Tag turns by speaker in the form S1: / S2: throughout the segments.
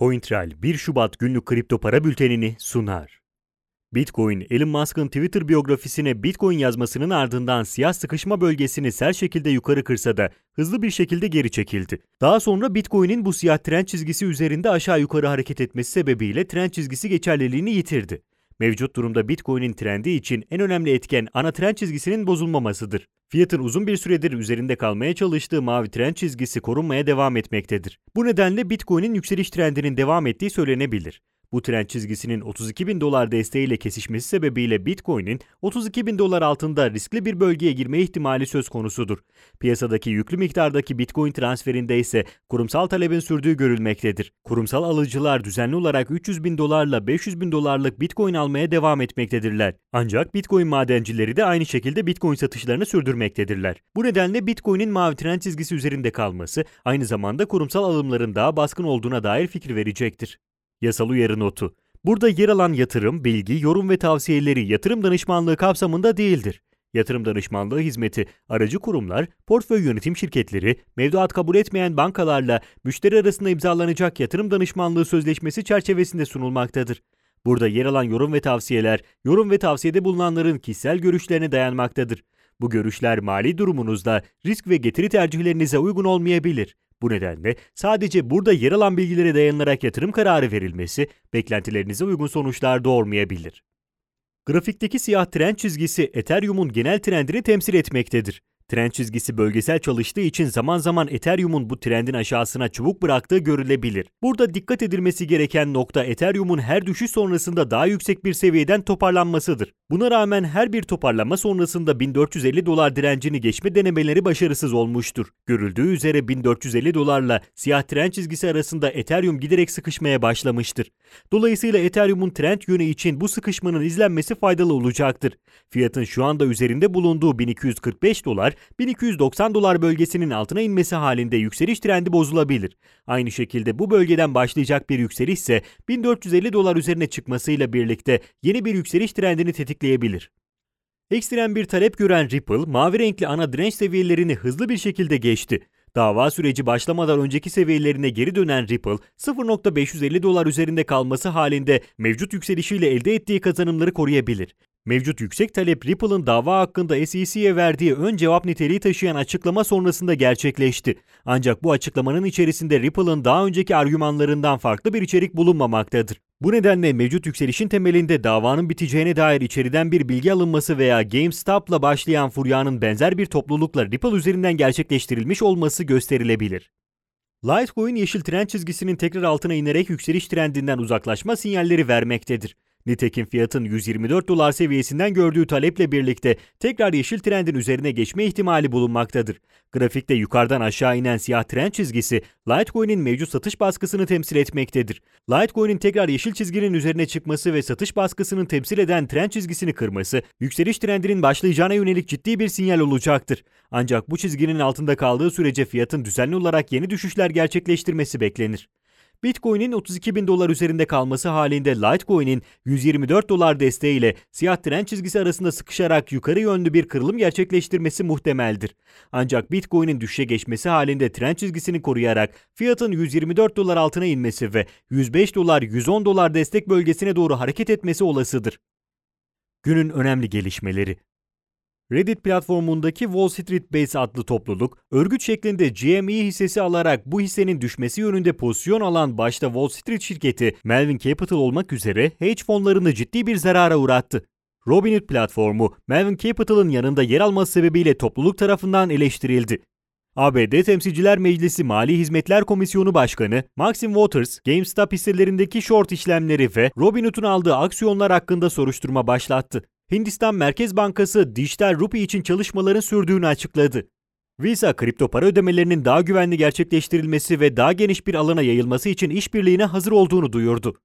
S1: CoinTrail 1 Şubat günlük kripto para bültenini sunar. Bitcoin, Elon Musk'ın Twitter biyografisine Bitcoin yazmasının ardından siyah sıkışma bölgesini sert şekilde yukarı kırsa da hızlı bir şekilde geri çekildi. Daha sonra Bitcoin'in bu siyah trend çizgisi üzerinde aşağı yukarı hareket etmesi sebebiyle trend çizgisi geçerliliğini yitirdi. Mevcut durumda Bitcoin'in trendi için en önemli etken ana trend çizgisinin bozulmamasıdır. Fiyatın uzun bir süredir üzerinde kalmaya çalıştığı mavi trend çizgisi korunmaya devam etmektedir. Bu nedenle Bitcoin'in yükseliş trendinin devam ettiği söylenebilir. Bu trend çizgisinin 32 bin dolar desteğiyle kesişmesi sebebiyle Bitcoin'in 32 bin dolar altında riskli bir bölgeye girme ihtimali söz konusudur. Piyasadaki yüklü miktardaki Bitcoin transferinde ise kurumsal talebin sürdüğü görülmektedir. Kurumsal alıcılar düzenli olarak 300 bin dolarla 500 bin dolarlık Bitcoin almaya devam etmektedirler. Ancak Bitcoin madencileri de aynı şekilde Bitcoin satışlarını sürdürmektedirler. Bu nedenle Bitcoin'in mavi trend çizgisi üzerinde kalması aynı zamanda kurumsal alımların daha baskın olduğuna dair fikir verecektir. Yasal uyarı notu. Burada yer alan yatırım, bilgi, yorum ve tavsiyeleri yatırım danışmanlığı kapsamında değildir. Yatırım danışmanlığı hizmeti aracı kurumlar, portföy yönetim şirketleri, mevduat kabul etmeyen bankalarla müşteri arasında imzalanacak yatırım danışmanlığı sözleşmesi çerçevesinde sunulmaktadır. Burada yer alan yorum ve tavsiyeler, yorum ve tavsiyede bulunanların kişisel görüşlerine dayanmaktadır. Bu görüşler mali durumunuzda risk ve getiri tercihlerinize uygun olmayabilir. Bu nedenle sadece burada yer alan bilgilere dayanılarak yatırım kararı verilmesi beklentilerinize uygun sonuçlar doğurmayabilir. Grafikteki siyah trend çizgisi Ethereum'un genel trendini temsil etmektedir. Trend çizgisi bölgesel çalıştığı için zaman zaman Ethereum'un bu trendin aşağısına çubuk bıraktığı görülebilir. Burada dikkat edilmesi gereken nokta Ethereum'un her düşüş sonrasında daha yüksek bir seviyeden toparlanmasıdır. Buna rağmen her bir toparlanma sonrasında 1450 dolar direncini geçme denemeleri başarısız olmuştur. Görüldüğü üzere 1450 dolarla siyah trend çizgisi arasında Ethereum giderek sıkışmaya başlamıştır. Dolayısıyla Ethereum'un trend yönü için bu sıkışmanın izlenmesi faydalı olacaktır. Fiyatın şu anda üzerinde bulunduğu 1245 dolar 1290 dolar bölgesinin altına inmesi halinde yükseliş trendi bozulabilir. Aynı şekilde bu bölgeden başlayacak bir yükseliş ise 1450 dolar üzerine çıkmasıyla birlikte yeni bir yükseliş trendini tetikleyebilir. Ekstrem bir talep gören Ripple, mavi renkli ana direnç seviyelerini hızlı bir şekilde geçti. Dava süreci başlamadan önceki seviyelerine geri dönen Ripple, 0.550 dolar üzerinde kalması halinde mevcut yükselişiyle elde ettiği kazanımları koruyabilir. Mevcut yüksek talep Ripple'ın dava hakkında SEC'ye verdiği ön cevap niteliği taşıyan açıklama sonrasında gerçekleşti. Ancak bu açıklamanın içerisinde Ripple'ın daha önceki argümanlarından farklı bir içerik bulunmamaktadır. Bu nedenle mevcut yükselişin temelinde davanın biteceğine dair içeriden bir bilgi alınması veya GameStop'la başlayan furyanın benzer bir toplulukla Ripple üzerinden gerçekleştirilmiş olması gösterilebilir. Litecoin yeşil trend çizgisinin tekrar altına inerek yükseliş trendinden uzaklaşma sinyalleri vermektedir. Nitekim fiyatın 124 dolar seviyesinden gördüğü taleple birlikte tekrar yeşil trendin üzerine geçme ihtimali bulunmaktadır. Grafikte yukarıdan aşağı inen siyah trend çizgisi Litecoin'in mevcut satış baskısını temsil etmektedir. Litecoin'in tekrar yeşil çizginin üzerine çıkması ve satış baskısının temsil eden trend çizgisini kırması, yükseliş trendinin başlayacağına yönelik ciddi bir sinyal olacaktır. Ancak bu çizginin altında kaldığı sürece fiyatın düzenli olarak yeni düşüşler gerçekleştirmesi beklenir. Bitcoin'in 32 bin dolar üzerinde kalması halinde Litecoin'in 124 dolar desteğiyle siyah trend çizgisi arasında sıkışarak yukarı yönlü bir kırılım gerçekleştirmesi muhtemeldir. Ancak Bitcoin'in düşüşe geçmesi halinde trend çizgisini koruyarak fiyatın 124 dolar altına inmesi ve 105 dolar 110 dolar destek bölgesine doğru hareket etmesi olasıdır. Günün önemli gelişmeleri Reddit platformundaki Wall Street Base adlı topluluk, örgüt şeklinde GME hissesi alarak bu hissenin düşmesi yönünde pozisyon alan başta Wall Street şirketi Melvin Capital olmak üzere hedge fonlarını ciddi bir zarara uğrattı. Robinhood platformu Melvin Capital'ın yanında yer alması sebebiyle topluluk tarafından eleştirildi. ABD Temsilciler Meclisi Mali Hizmetler Komisyonu Başkanı Maxim Waters, GameStop hisselerindeki short işlemleri ve Robinhood'un aldığı aksiyonlar hakkında soruşturma başlattı. Hindistan Merkez Bankası dijital rupi için çalışmaların sürdüğünü açıkladı. Visa kripto para ödemelerinin daha güvenli gerçekleştirilmesi ve daha geniş bir alana yayılması için işbirliğine hazır olduğunu duyurdu.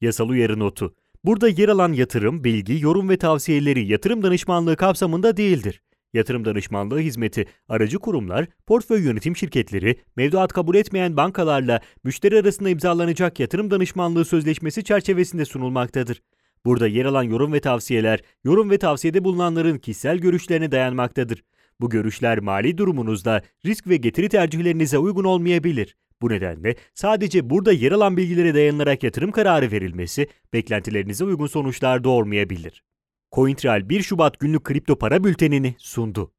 S1: Yasal uyarı notu. Burada yer alan yatırım, bilgi, yorum ve tavsiyeleri yatırım danışmanlığı kapsamında değildir. Yatırım danışmanlığı hizmeti aracı kurumlar, portföy yönetim şirketleri, mevduat kabul etmeyen bankalarla müşteri arasında imzalanacak yatırım danışmanlığı sözleşmesi çerçevesinde sunulmaktadır. Burada yer alan yorum ve tavsiyeler, yorum ve tavsiyede bulunanların kişisel görüşlerine dayanmaktadır. Bu görüşler mali durumunuzda risk ve getiri tercihlerinize uygun olmayabilir. Bu nedenle sadece burada yer alan bilgilere dayanarak yatırım kararı verilmesi beklentilerinize uygun sonuçlar doğurmayabilir. CoinTrail 1 Şubat günlük kripto para bültenini sundu.